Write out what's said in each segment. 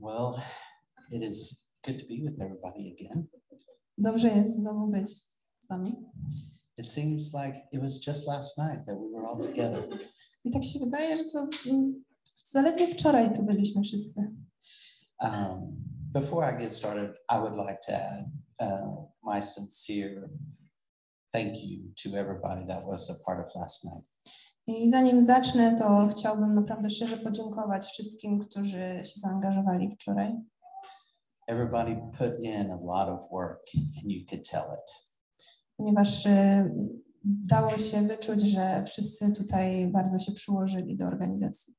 Well, it is good to be with everybody again. Dobrze jest znowu być z wami. It seems like it was just last night that we were all together. I tak się wydaje, że co, mm, zaledwie wczoraj tu byliśmy wszyscy. Um, before I get started, I would like to add uh, my sincere thank you to everybody that was a part of last night. I zanim zacznę, to chciałbym naprawdę szczerze podziękować wszystkim, którzy się zaangażowali wczoraj. Everybody put in a lot of work, and you could tell it. ponieważ y, dało się wyczuć, że wszyscy tutaj bardzo się przyłożyli do organizacji.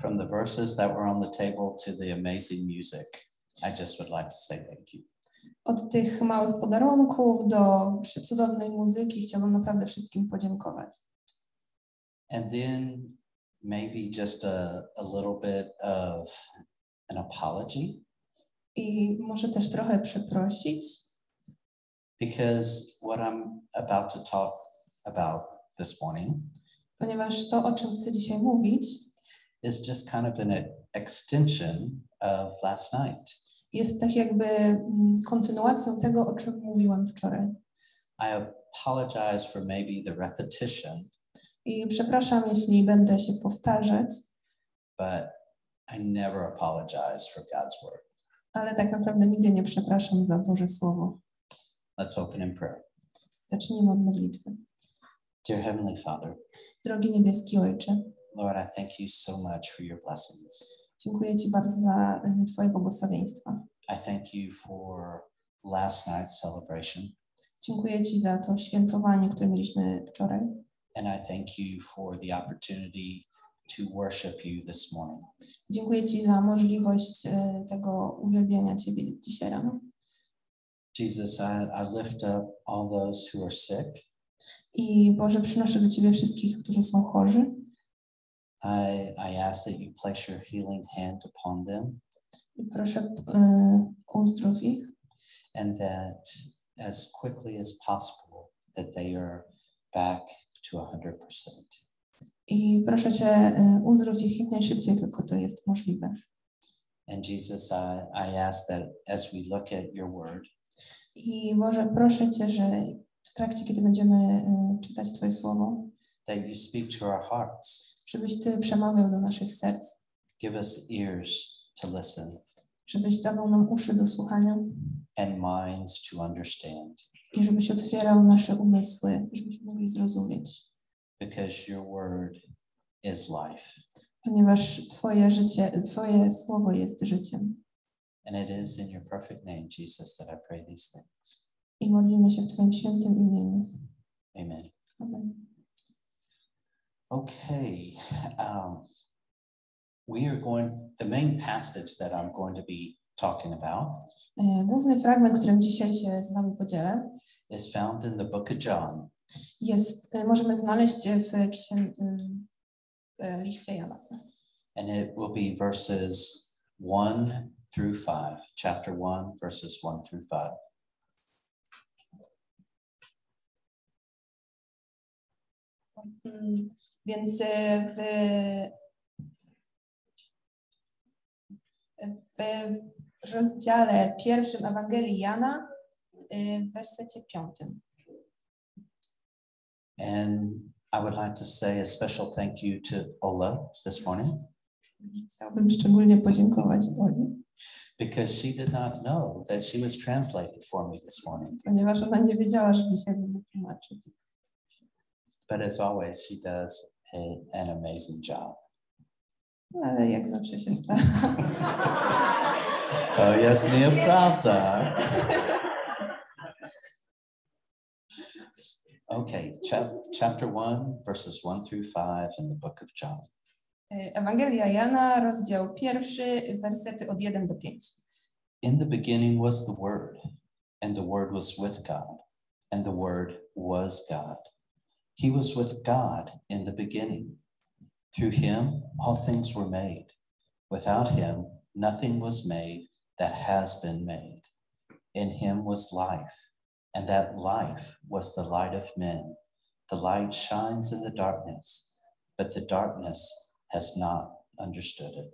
From the verses that were on the table to the amazing music, I just would like to say thank you. Od tych małych podarunków do cudownej muzyki chciałbym naprawdę wszystkim podziękować. And then maybe just a, a little bit of an apology I może też trochę przeprosić, because what I'm about to talk about this morning ponieważ to, o czym chcę dzisiaj mówić, is just kind of an extension of last night. jest tak jakby mm, kontynuacją tego, o czym mówiłam wczoraj. I apologize for maybe the repetition, I przepraszam, jeśli będę się powtarzać, but I never apologize for God's word. ale tak naprawdę nigdy nie przepraszam za Boże Słowo. Let's open in prayer. Zacznijmy od modlitwy. Dear Heavenly Father, Drogi niebieski Ojcze, Lord, I thank you so much for your blessings. Dziękuję Ci bardzo za y, Twoje błogosławieństwa. I thank you for last night's celebration, Dziękuję Ci za to świętowanie, które mieliśmy wczoraj. And I thank you for the opportunity to worship you this morning. Dziękuję Ci za możliwość y, tego uwielbienia Ciebie dzisiaj rano. Jesus, I, I lift up all those who are sick. I Boże, przynoszę do Ciebie wszystkich, którzy są chorzy. I, I ask that you place your healing hand upon them I proszę, y, uzdrów ich and that as quickly as possible that they are back to 100%. i proszę Cię, y, uzdrów ich jak najszybciej, tylko to jest możliwe. And Jesus, I, I ask that as we look at your word, I Boże, proszę Cię, że w trakcie, kiedy będziemy y, czytać Twoje słowo, that you speak to our hearts. żebyś Ty przemawiał do naszych serc, Give us ears to listen żebyś dawał nam uszy do słuchania and minds to understand i żebyś otwierał nasze umysły, żebyśmy mogli zrozumieć, because your word is life ponieważ Twoje życie, Twoje słowo jest życiem. and it is in your perfect name, Jesus, that I pray these things. I modlimy się w Twoim świętym imieniu. Amen. Amen. Okay. Um, we are going, the main passage that I'm going to be talking about Główny fragment, którym dzisiaj się z Wami podzielę, is found in the book of John, jest, możemy znaleźć w księ, e, liście Jana. and it will be verses 1 through 5, chapter 1, verses 1 through 5. Mm, Więc w, w rozdziale pierwszym Ewangelii Jana, e, w wersecie piątym. And I would like to say a special thank you to Ola this morning Chciałbym szczególnie podziękować Oli, because she did not know that she was translated for me this morning. ponieważ ona nie wiedziała, że dzisiaj będę tłumaczyć. But as always, she does a, an amazing job. Ale jak zawsze się stara. To jest nieprawda. Okay, chap- chapter 1, verses 1 through 5 in the book of John. Ewangelia Jana, rozdział pierwszy, wersety od 1 do 5. In the beginning was the Word, and the Word was with God, and the Word was God. He was with God in the beginning. Through him, all things were made. Without him, nothing was made that has been made. In him was life, and that life was the light of men. The light shines in the darkness, but the darkness has not understood it.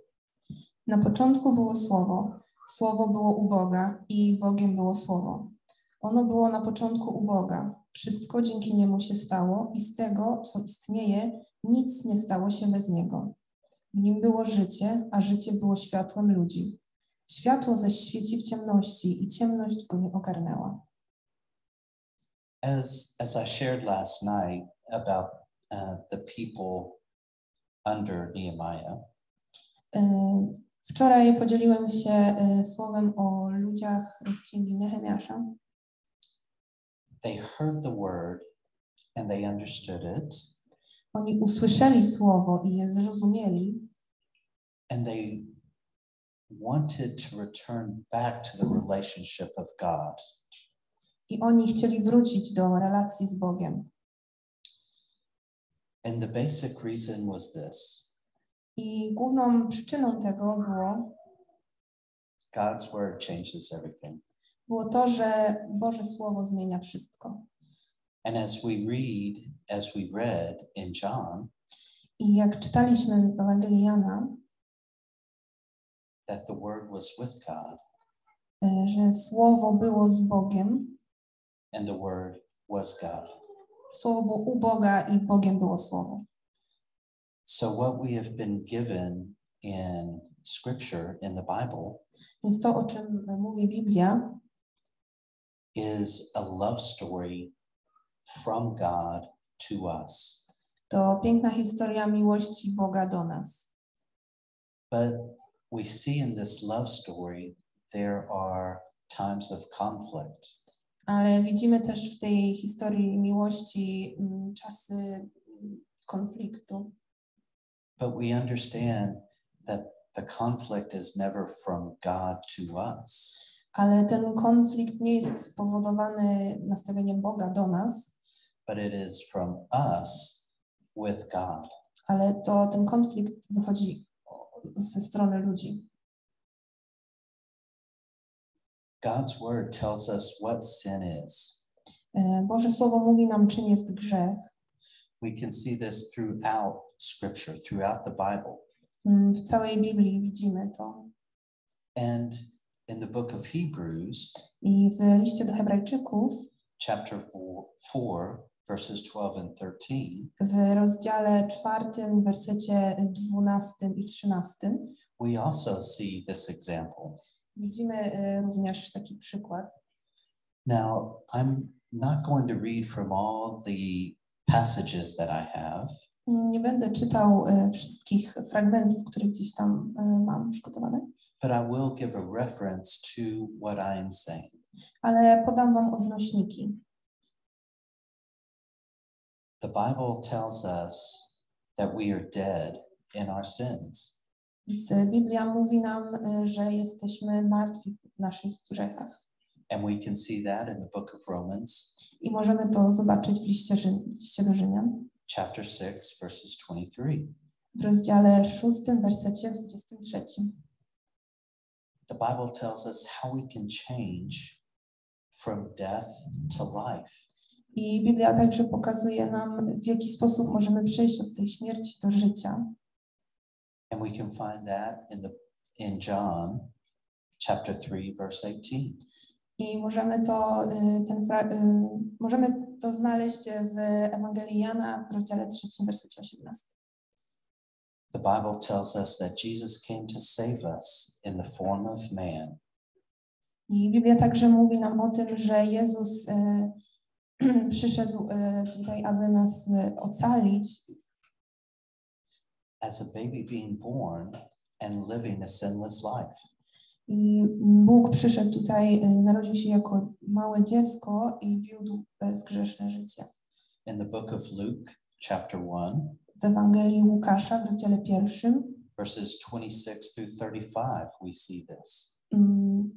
Na początku było Słowo, Słowo było u Boga i Bogiem było Słowo. Ono było na początku u Boga. Wszystko dzięki Niemu się stało i z tego, co istnieje, nic nie stało się bez Niego. W Nim było życie, a życie było światłem ludzi. Światło zaś świeci w ciemności i ciemność go nie ogarnęła. As, as I shared last night about uh, the people under Nehemiah, Y, Wczoraj podzieliłem się y, słowem o ludziach z księgi Nehemiasza. They heard the word and they understood it, Oni usłyszeli słowo i je zrozumieli and they wanted to return back to the relationship of God. i oni chcieli wrócić do relacji z Bogiem. And the basic reason was this I główną przyczyną tego było, God's word changes everything. Było to, że Boże Słowo zmienia wszystko. And as we read, as we read in John, I jak czytaliśmy w Ewangelii Jana, that the word was with God y, że Słowo było z Bogiem, and the word was God. Słowo było u Boga i Bogiem było Słowo. So, what we have been given in scripture, in the Bible, Więc to, o czym mówi Biblia, is a love story from God to us. to piękna historia miłości Boga do nas. But we see in this love story, there are times of conflict. Ale widzimy też w tej historii miłości mm, czasy mm, konfliktu. But we understand that the conflict is never from God to us. Ale ten konflikt nie jest spowodowany nastawieniem Boga do nas, but it is from us with God. ale to ten konflikt wychodzi ze strony ludzi. God's word tells us what sin is. E, Boże Słowo mówi nam, czym jest grzech. We can see this throughout scripture, throughout the Bible. Mm, W całej Biblii widzimy to. And in the book of Hebrews, I w liście do Hebrajczyków, chapter 4, verses 12 and 13, w rozdziale czwartym, wersecie 12 i 13, we also see this example. widzimy e, również taki przykład. Now, I'm not going to read from all the passages that I have, Nie będę czytał e, wszystkich fragmentów, które gdzieś tam e, mam przygotowane, but I will give a reference to what I'm saying. ale podam Wam odnośniki. The Bible tells us that we are dead in our sins. Biblia mówi nam, e, że jesteśmy martwi w naszych grzechach. And we can see that in the book of Romans, I możemy to zobaczyć w liście, liście do Rzymian, chapter 6, verses 23. w rozdziale 6, wersecie 23. The Bible tells us how we can change from death to life. I Biblia także pokazuje nam, w jaki sposób możemy przejść od tej śmierci do życia. And we can find that in the in John chapter 3 verse 18. I możemy to, y, ten, y, możemy to znaleźć w Ewangelii Jana w rozdziale 3, wersecie 18. The Bible tells us that Jesus came to save us in the form of man. I Biblia także mówi nam o tym, że Jezus y, przyszedł y, tutaj, aby nas y, ocalić as a baby being born and living a sinless life. I Bóg przyszedł tutaj, y, narodził się jako małe dziecko i wiódł bezgrzeszne życie. In the book of Luke, chapter 1, W Ewangelii Łukasza w rozdziale pierwszym verses 26 through 35, we see this. mm,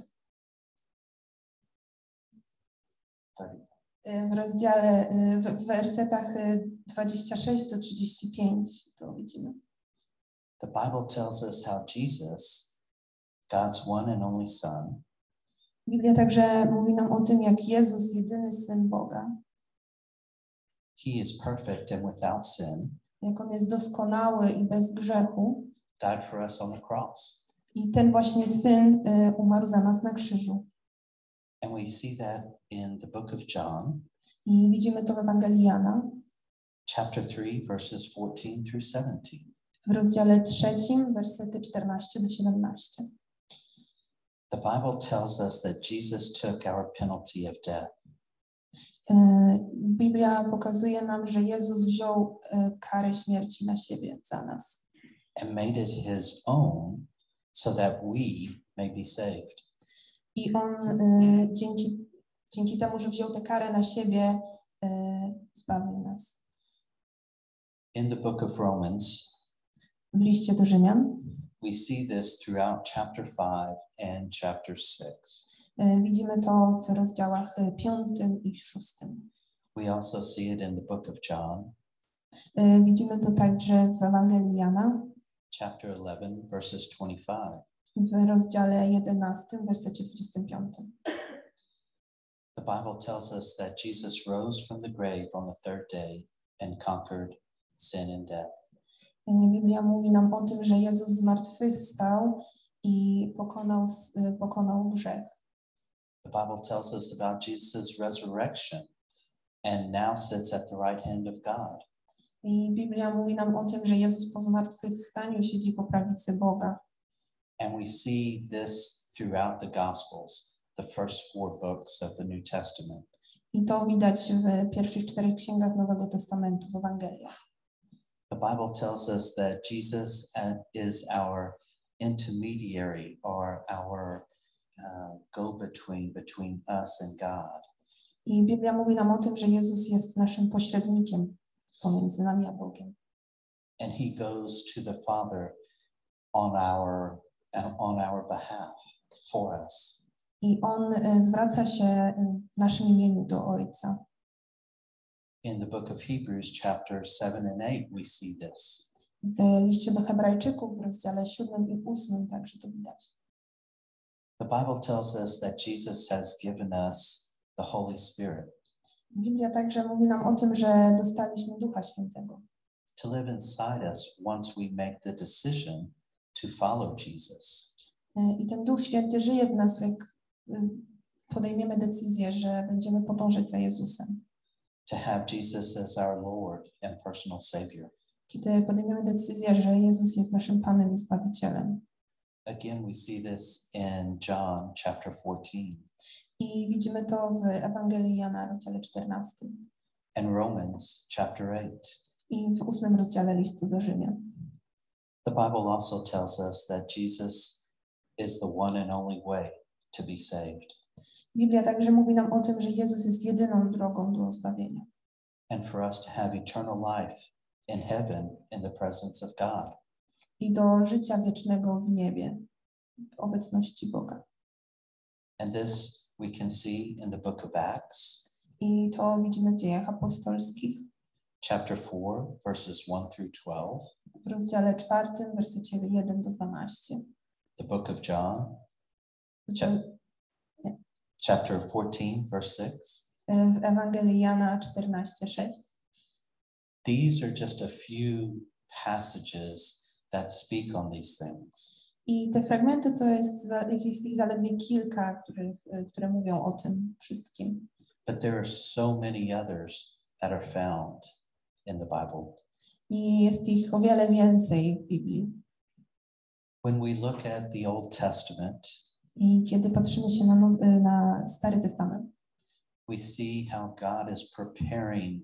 30. y, w rozdziale, y, w wersetach y, 26 do 35 to widzimy. The Bible tells us how Jesus, God's one and only Son, Biblia także mówi nam o tym, jak Jezus, jedyny Syn Boga, He is perfect and without sin, jak On jest doskonały i bez grzechu, died for us on the cross. I ten właśnie syn y, umarł za nas na krzyżu. And we see that in the book of John, I widzimy to w Ewangelii Jana chapter 3, verses 14 through 17. w rozdziale trzecim, wersety 14 do 17. The Bible tells us that Jesus took our penalty of death. Y, Biblia pokazuje nam, że Jezus wziął y, karę śmierci na siebie za nas and made it his own so that we may be saved. i on y, dzięki, dzięki temu, że wziął tę karę na siebie, zbawił nas. In the book of Romans, W liście do Rzymian we see this throughout chapter 5 and chapter 6. y, widzimy to w rozdziałach y, piątym i szóstym. We also see it in the book of John, Y, Widzimy to także w Ewangelii Jana chapter 11, verses 25. w rozdziale 11, wersecie 25. The Bible tells us that Jesus rose from the grave on the third day and conquered sin and death. Y, Biblia mówi nam o tym, że Jezus z martwych wstał i pokonał, y, pokonał grzech. The Bible tells us about Jesus' resurrection and now sits at the right hand of God. I Biblia mówi nam o tym, że Jezus po zmartwychwstaniu siedzi po prawicy Boga. And we see this throughout the Gospels, the first four books of the New Testament. I to widać w pierwszych czterech księgach Nowego Testamentu, w Ewangeliach. The Bible tells us that Jesus uh, is our intermediary or our uh, go between us and God. I Biblia mówi nam o tym, że Jezus jest naszym pośrednikiem pomiędzy nami a Bogiem. And he goes to the Father on our on our behalf for us. I On y, zwraca się w naszym imieniu do Ojca. In the book of Hebrews, chapter 7 and 8, we see this. W liście do Hebrajczyków w rozdziale 7 i 8 także to widać. The Bible tells us that Jesus has given us the Holy Spirit Biblia także mówi nam o tym, że dostaliśmy Ducha Świętego. to live inside us once we make the decision to follow Jesus. Y, I ten Duch Święty żyje w nas, jak y, podejmiemy decyzję, że będziemy podążać za Jezusem. To have Jesus as our Lord and personal Savior. Kiedy podejmiemy decyzję, że Jezus jest naszym Panem i Zbawicielem. Again, we see this in John chapter 14 I widzimy to w Ewangelii Jana, rozdziale 14 and Romans chapter 8. i w ósmym rozdziale listu do Rzymian. The Bible also tells us that Jesus is the one and only way to be saved Biblia także mówi nam o tym, że Jezus jest jedyną drogą do zbawienia and for us to have eternal life in heaven in the presence of God. I do życia wiecznego w niebie, w obecności Boga. And this we can see in the book of Acts, I to widzimy w dziejach apostolskich chapter 4, verses 1 through 12, w rozdziale 4, wersecie 1 do 12. the book of John, W, chapter 14, verse 6. w Ewangelii Jana 14, 6. These are just a few passages that speak on these things. I te fragmenty to jest, jest ich zaledwie kilka, których, y, które mówią o tym wszystkim. But there are so many others that are found in the Bible. I jest ich o wiele więcej w Biblii. When we look at the Old Testament, I kiedy patrzymy się na, y, na Stary Testament, we see how God is preparing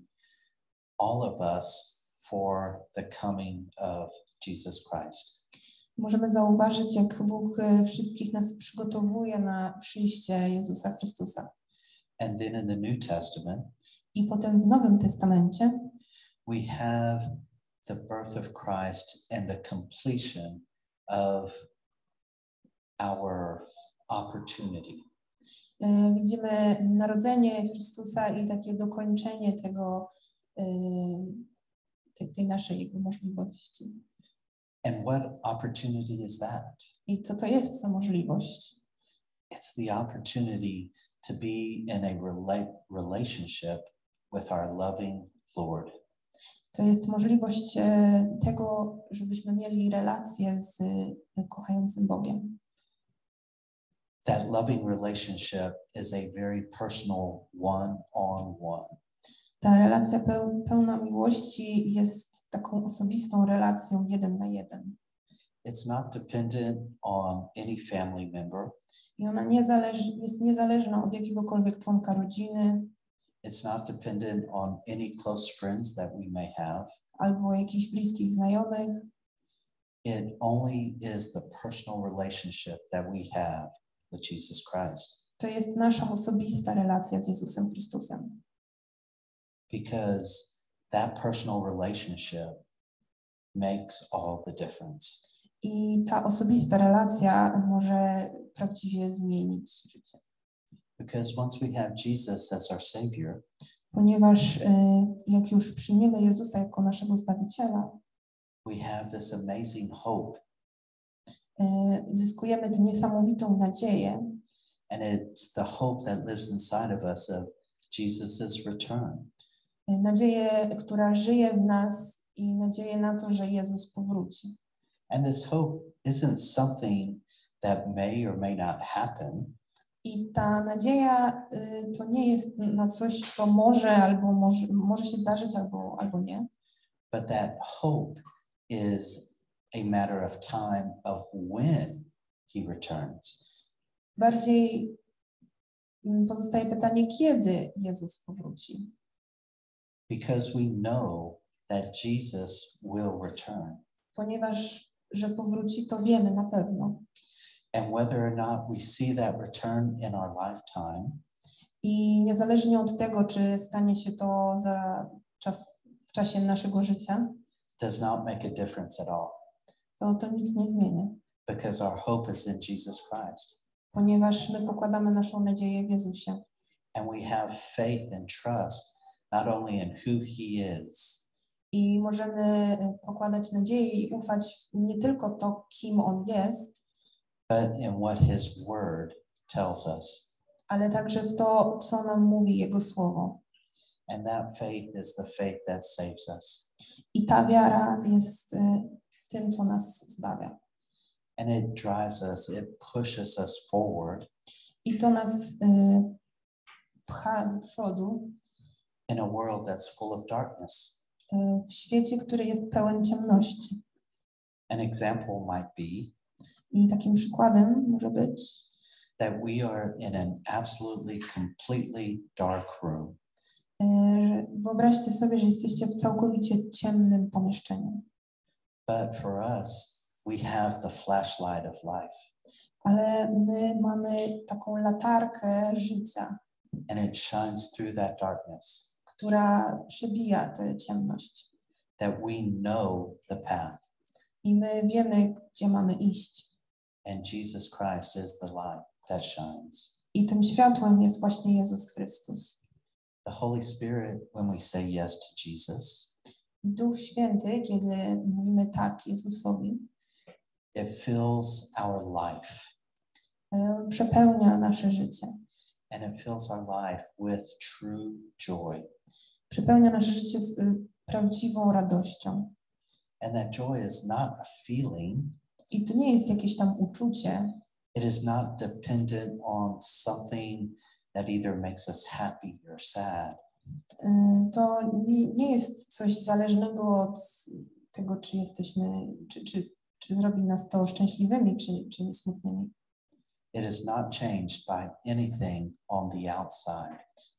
all of us for the coming of Jesus Christ. możemy zauważyć, jak Bóg y, wszystkich nas przygotowuje na przyjście Jezusa Chrystusa. And then in the New Testament, I potem w Nowym Testamencie we have the birth of Christ and the completion of our opportunity. y, widzimy narodzenie Chrystusa i takie dokończenie tego, y, tej, naszej możliwości. And what opportunity is that? I co to jest za możliwość? It's the opportunity to be in a rela- relationship with our loving Lord. To jest możliwość e, tego, żebyśmy mieli relację z e, kochającym Bogiem. That loving relationship is a very personal one on one. Ta relacja peł, pełna miłości jest taką osobistą relacją jeden na jeden. It's not dependent on any family member. I ona nie zależy, jest niezależna od jakiegokolwiek członka rodziny It's not dependent on any close friends that we may have. albo jakichś bliskich znajomych. It only is the personal relationship that we have with Jesus Christ. To jest nasza osobista relacja z Jezusem Chrystusem. Because that personal relationship makes all the difference. I ta osobista relacja może prawdziwie zmienić życie. Because once we have Jesus as our Savior, Ponieważ y, jak już przyjmiemy Jezusa jako naszego Zbawiciela, we have this amazing hope, y, zyskujemy tę niesamowitą nadzieję, and it's the hope that lives inside of us of Jesus' return. Y, nadzieję, która żyje w nas i nadzieję na to, że Jezus powróci. And this hope isn't something that may or may not happen. I ta nadzieja y, to nie jest na coś, co może albo może, może się zdarzyć, albo, albo nie, but that hope is a matter of time of when he returns. Bardziej mm, pozostaje pytanie, kiedy Jezus powróci. Because we know that Jesus will return. Ponieważ, że powróci, to wiemy na pewno. And whether or not we see that return in our lifetime I niezależnie od tego, czy stanie się to za czas, w czasie naszego życia, does not make a difference at all. to to nic nie zmienia, Because our hope is in Jesus Christ. ponieważ my pokładamy naszą nadzieję w Jezusie. And we have faith and trust not only in who he is, I możemy y, pokładać nadzieję i ufać nie tylko to, kim On jest, but in what his word tells us. ale także w to, co nam mówi Jego Słowo. And that faith is the faith that saves us. I ta wiara jest y, tym, co nas zbawia. And it drives us, it pushes us forward I to nas y, pcha do przodu in a world that's full of darkness. y, w świecie, który jest pełen ciemności. An example might be I takim przykładem może być, that we are in an absolutely, completely dark room. że wyobraźcie sobie, że jesteście w całkowicie ciemnym pomieszczeniu, But for us, we have the flashlight of life, ale my mamy taką latarkę życia, and it shines through that darkness która przebija tę ciemność. that we know the path. I my wiemy, gdzie mamy iść. And Jesus Christ is the light that shines. I tym światłem jest właśnie Jezus Chrystus. The Holy Spirit, when we say yes to Jesus, Duch Święty, kiedy mówimy tak Jezusowi, it fills our life e, przepełnia nasze życie. and it fills our life with true joy. Przepełnia nasze życie z y, prawdziwą radością. And that joy is not a feeling, I to nie jest jakieś tam uczucie, it is not dependent on something that either makes us happy or sad. y, to nie, nie jest coś zależnego od tego, czy jesteśmy, czy, czy, czy zrobi nas to szczęśliwymi, czy, czy smutnymi. It is not changed by anything on the outside.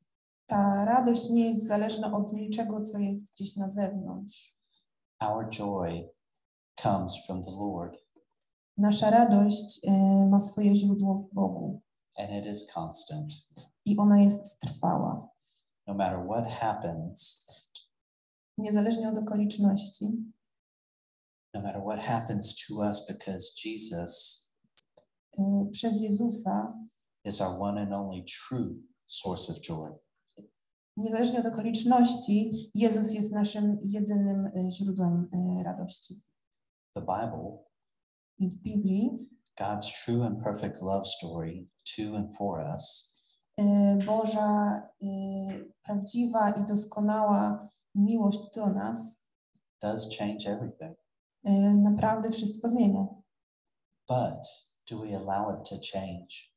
Ta radość nie jest zależna od niczego, co jest gdzieś na zewnątrz. Our joy comes from the Lord, Nasza radość y, ma swoje źródło w Bogu and it is constant. i ona jest trwała. No matter what happens, Niezależnie od okoliczności, no matter what happens to us, because Jesus y, przez Jezusa, is our one and only true source of joy. Niezależnie od okoliczności, Jezus jest naszym jedynym y, źródłem y, radości. The Bible, I w Biblii God's true and perfect love story to and for us, y, Boża, prawdziwa i doskonała miłość do nas does change everything. naprawdę wszystko zmienia. But do we allow it to change?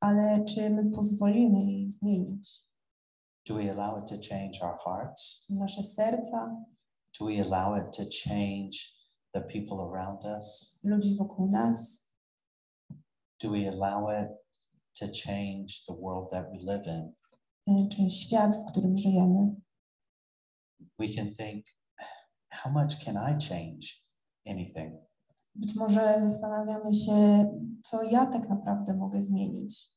Ale czy my pozwolimy jej zmienić Do we allow it to change our hearts? nasze serca, Do we allow it to change the people around us? ludzi wokół nas? Do we allow it to change the world that we live in? y, Czy świat, w którym żyjemy? We can think, how much can I change anything? Być może zastanawiamy się, co ja tak naprawdę mogę zmienić.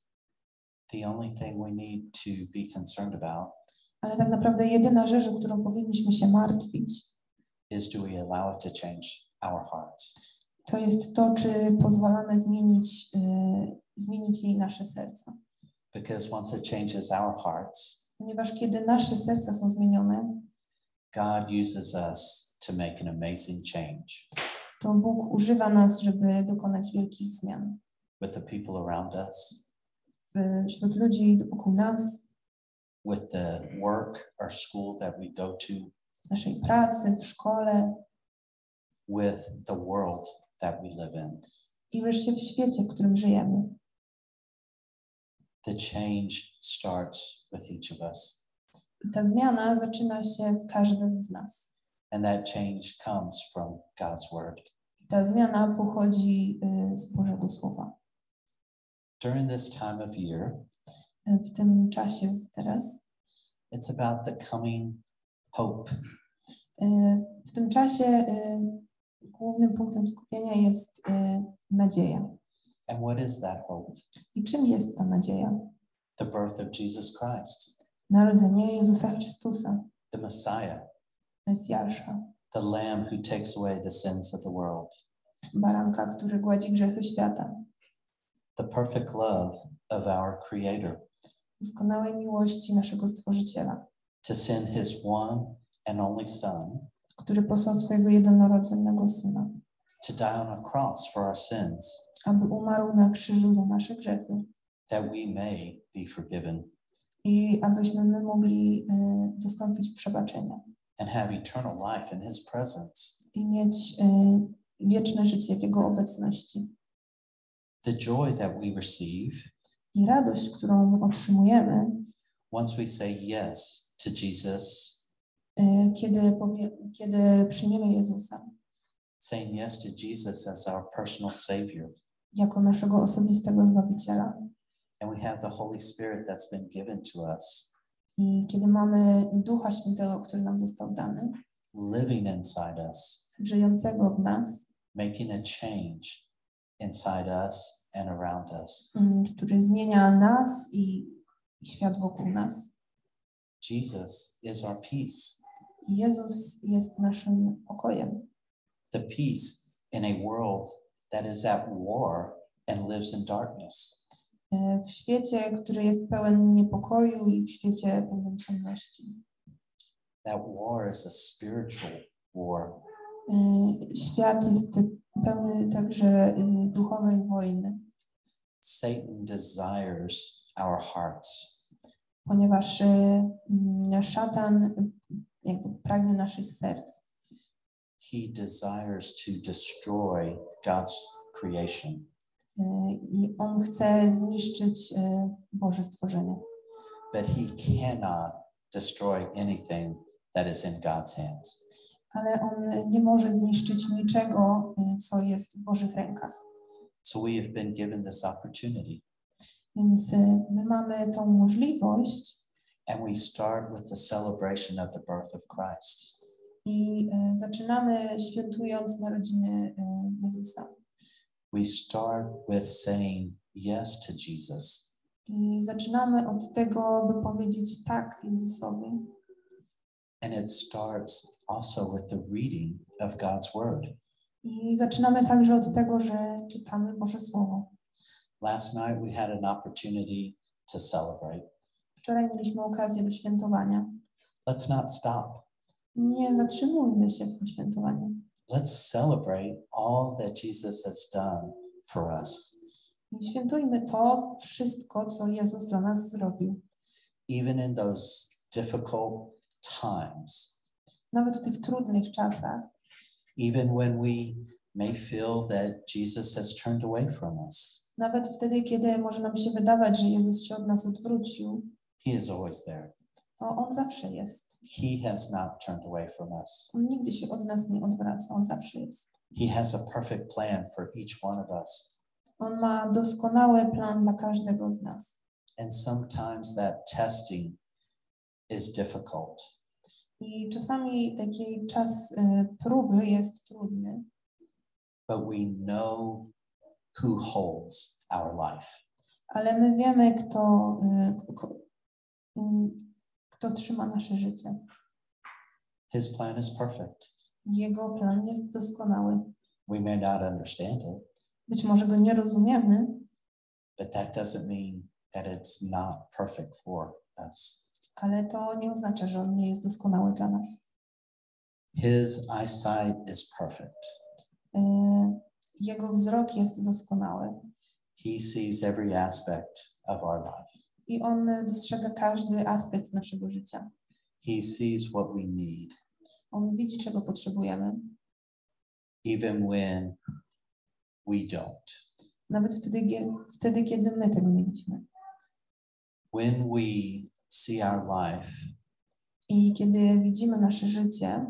The only thing we need to be concerned about Ale tak naprawdę jedyna rzecz, o którą powinniśmy się martwić, is do we allow it to change our hearts? to jest to, czy pozwalamy zmienić, y, zmienić jej nasze serca. Because once it changes our hearts, Ponieważ kiedy nasze serca są zmienione, God uses us to make an amazing change to Bóg używa nas, żeby dokonać wielkich zmian with the people around us, wśród ludzi wokół nas, with the work or school that we go to, w naszej pracy, w szkole with the world that we live in. i wreszcie w świecie, w którym żyjemy. The change starts with each of us. I ta zmiana zaczyna się w każdym z nas. And that change comes from God's word. I ta zmiana pochodzi y, z Bożego Słowa. During this time of year, W tym czasie teraz, it's about the coming hope. y, w tym czasie y, głównym punktem skupienia jest y, nadzieja. And what is that hope? I czym jest ta nadzieja? The birth of Jesus Christ, Narodzenie Jezusa Chrystusa, the Messiah, Mesjasza, the Lamb who takes away the sins of the world, baranka, który gładzi grzechy świata, the perfect love of our Creator, doskonałej miłości naszego Stworzyciela, to send His one and only Son który posłał swojego jednorodzonego Syna, to die on a cross for our sins, aby umarł na krzyżu za nasze grzechy that we may be forgiven i abyśmy my mogli y, dostąpić przebaczenia and have eternal life in His presence. i mieć y, wieczne życie w Jego obecności. The joy that we receive I radość, którą my otrzymujemy, once we say yes to Jesus, y, kiedy, powie, kiedy przyjmiemy Jezusa. saying yes to Jesus as our personal Savior, jako naszego osobistego Zbawiciela. And we have the Holy Spirit that's been given to us, i kiedy mamy Ducha Świętego, który nam został dany, living inside us, żyjącego w nas, making a change inside us and around us. mm, który zmienia nas i, świat wokół nas. Jesus is our peace, Jezus jest naszym pokojem. the peace in a world that is at war and lives in darkness. E, W świecie, który jest pełen niepokoju i w świecie pełnym ciemności. That war is a spiritual war. E, Świat jest pełny także duchowej wojny, Satan desires our hearts. ponieważ y, mm, szatan jakby pragnie naszych serc. He desires to destroy God's creation. Y, I on chce zniszczyć y, Boże stworzenie. but he cannot destroy anything that is in God's hands. Ale on nie może zniszczyć niczego, co jest w Bożych rękach. So we have been given this opportunity, Więc y, my mamy tą możliwość and we start with the celebration of the birth of Christ. i y, zaczynamy świętując narodziny y, Jezusa. We start with saying yes to Jesus, I zaczynamy od tego, by powiedzieć tak Jezusowi. and it starts also with the reading of God's Word. I zaczynamy także od tego, że czytamy Boże Słowo. Last night we had an opportunity to celebrate. Wczoraj mieliśmy okazję do świętowania. Let's not stop. Nie zatrzymujmy się w tym świętowaniu. Let's celebrate all that Jesus has done for us. I świętujmy to wszystko, co Jezus dla nas zrobił. even in those difficult times, Nawet w tych trudnych czasach, even when we may feel that Jesus has turned away from us. nawet wtedy, kiedy może nam się wydawać, że Jezus się od nas odwrócił, He is always there. to On zawsze jest. He has not turned away from us. On nigdy się od nas nie odwraca, On zawsze jest. He has a perfect plan for each one of us. On ma doskonały plan dla każdego z nas. And sometimes that testing is difficult. I czasami taki czas y, próby jest trudny, but we know who holds our life. ale my wiemy, kto, ko- mm, kto trzyma nasze życie. His plan is perfect. Jego plan jest doskonały. We may not understand it, Być może go nie rozumiemy, but that doesn't mean that it's not perfect for us. Ale to nie oznacza, że on nie jest doskonały dla nas. His eyesight is perfect. Y, Jego wzrok jest doskonały He sees every aspect of our life. i on dostrzega każdy aspekt naszego życia. He sees what we need, On widzi, czego potrzebujemy, even when we don't. nawet wtedy, wtedy kiedy my tego nie widzimy. When we see our life I kiedy widzimy nasze życie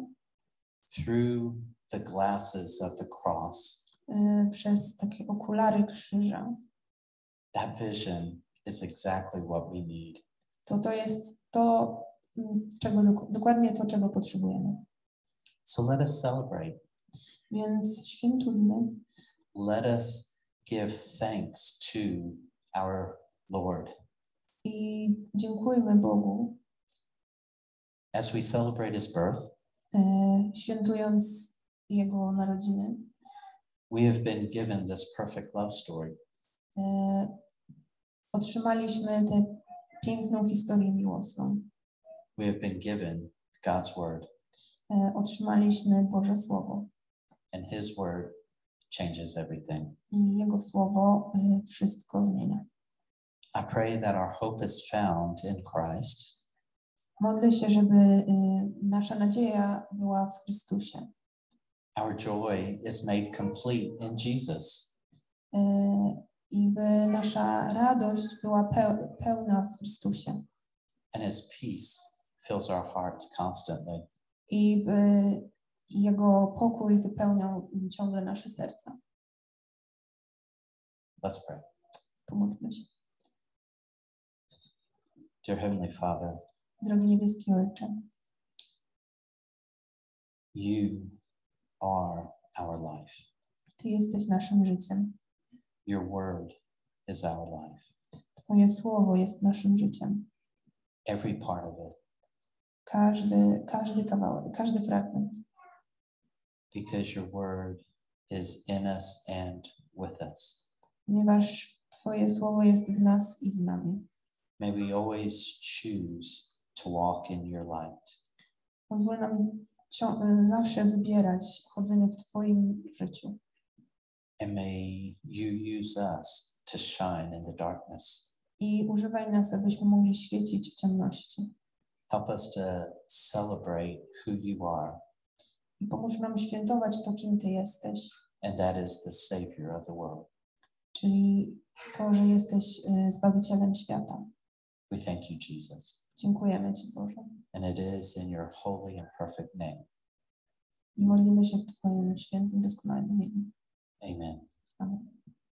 through the glasses of the cross, y, przez takie okulary krzyża, that vision is exactly what we need. to to jest to, mm, czego dok- dokładnie to, czego potrzebujemy. So let us celebrate. Więc świętujmy Let us give thanks to our Lord. I dziękujmy Bogu, As we celebrate his birth, y, świętując Jego narodziny. we have been given this perfect love story. Y, Otrzymaliśmy tę piękną historię miłosną. We have been given God's word, Y, Otrzymaliśmy Boże Słowo and his word changes everything. i Jego Słowo wszystko zmienia. I pray that our hope is found in Christ Modlę się, żeby y, nasza nadzieja była w Chrystusie. Our joy is made complete in Jesus. y, i by nasza radość była peł- pełna w Chrystusie and his peace fills our hearts constantly. i by Jego pokój wypełniał ciągle nasze serca. Let's pray. Pomódlmy się. Dear Heavenly Father, Drogi niebieski Ojcze, you are our life. Ty jesteś naszym życiem. Your word is our life. Twoje słowo jest naszym życiem. Every part of it, Każdy, każdy kawałek, każdy fragment, because your word is in us and with us. ponieważ Twoje słowo jest w nas i z nami. May we always choose to walk in your light. Pozwól nam y, zawsze wybierać chodzenie w Twoim życiu. And may you use us to shine in the darkness. I używaj nas, abyśmy mogli świecić w ciemności. Help us to celebrate who you are, I pomóż nam świętować to, kim Ty jesteś, and that is the Savior of the world. czyli to, że jesteś y, Zbawicielem świata. We thank you, Jesus. Dziękujemy Ci, Boże. And it is in your holy and perfect name. I modlimy się w Twoim świętym, doskonałym imieniu. Amen. Amen.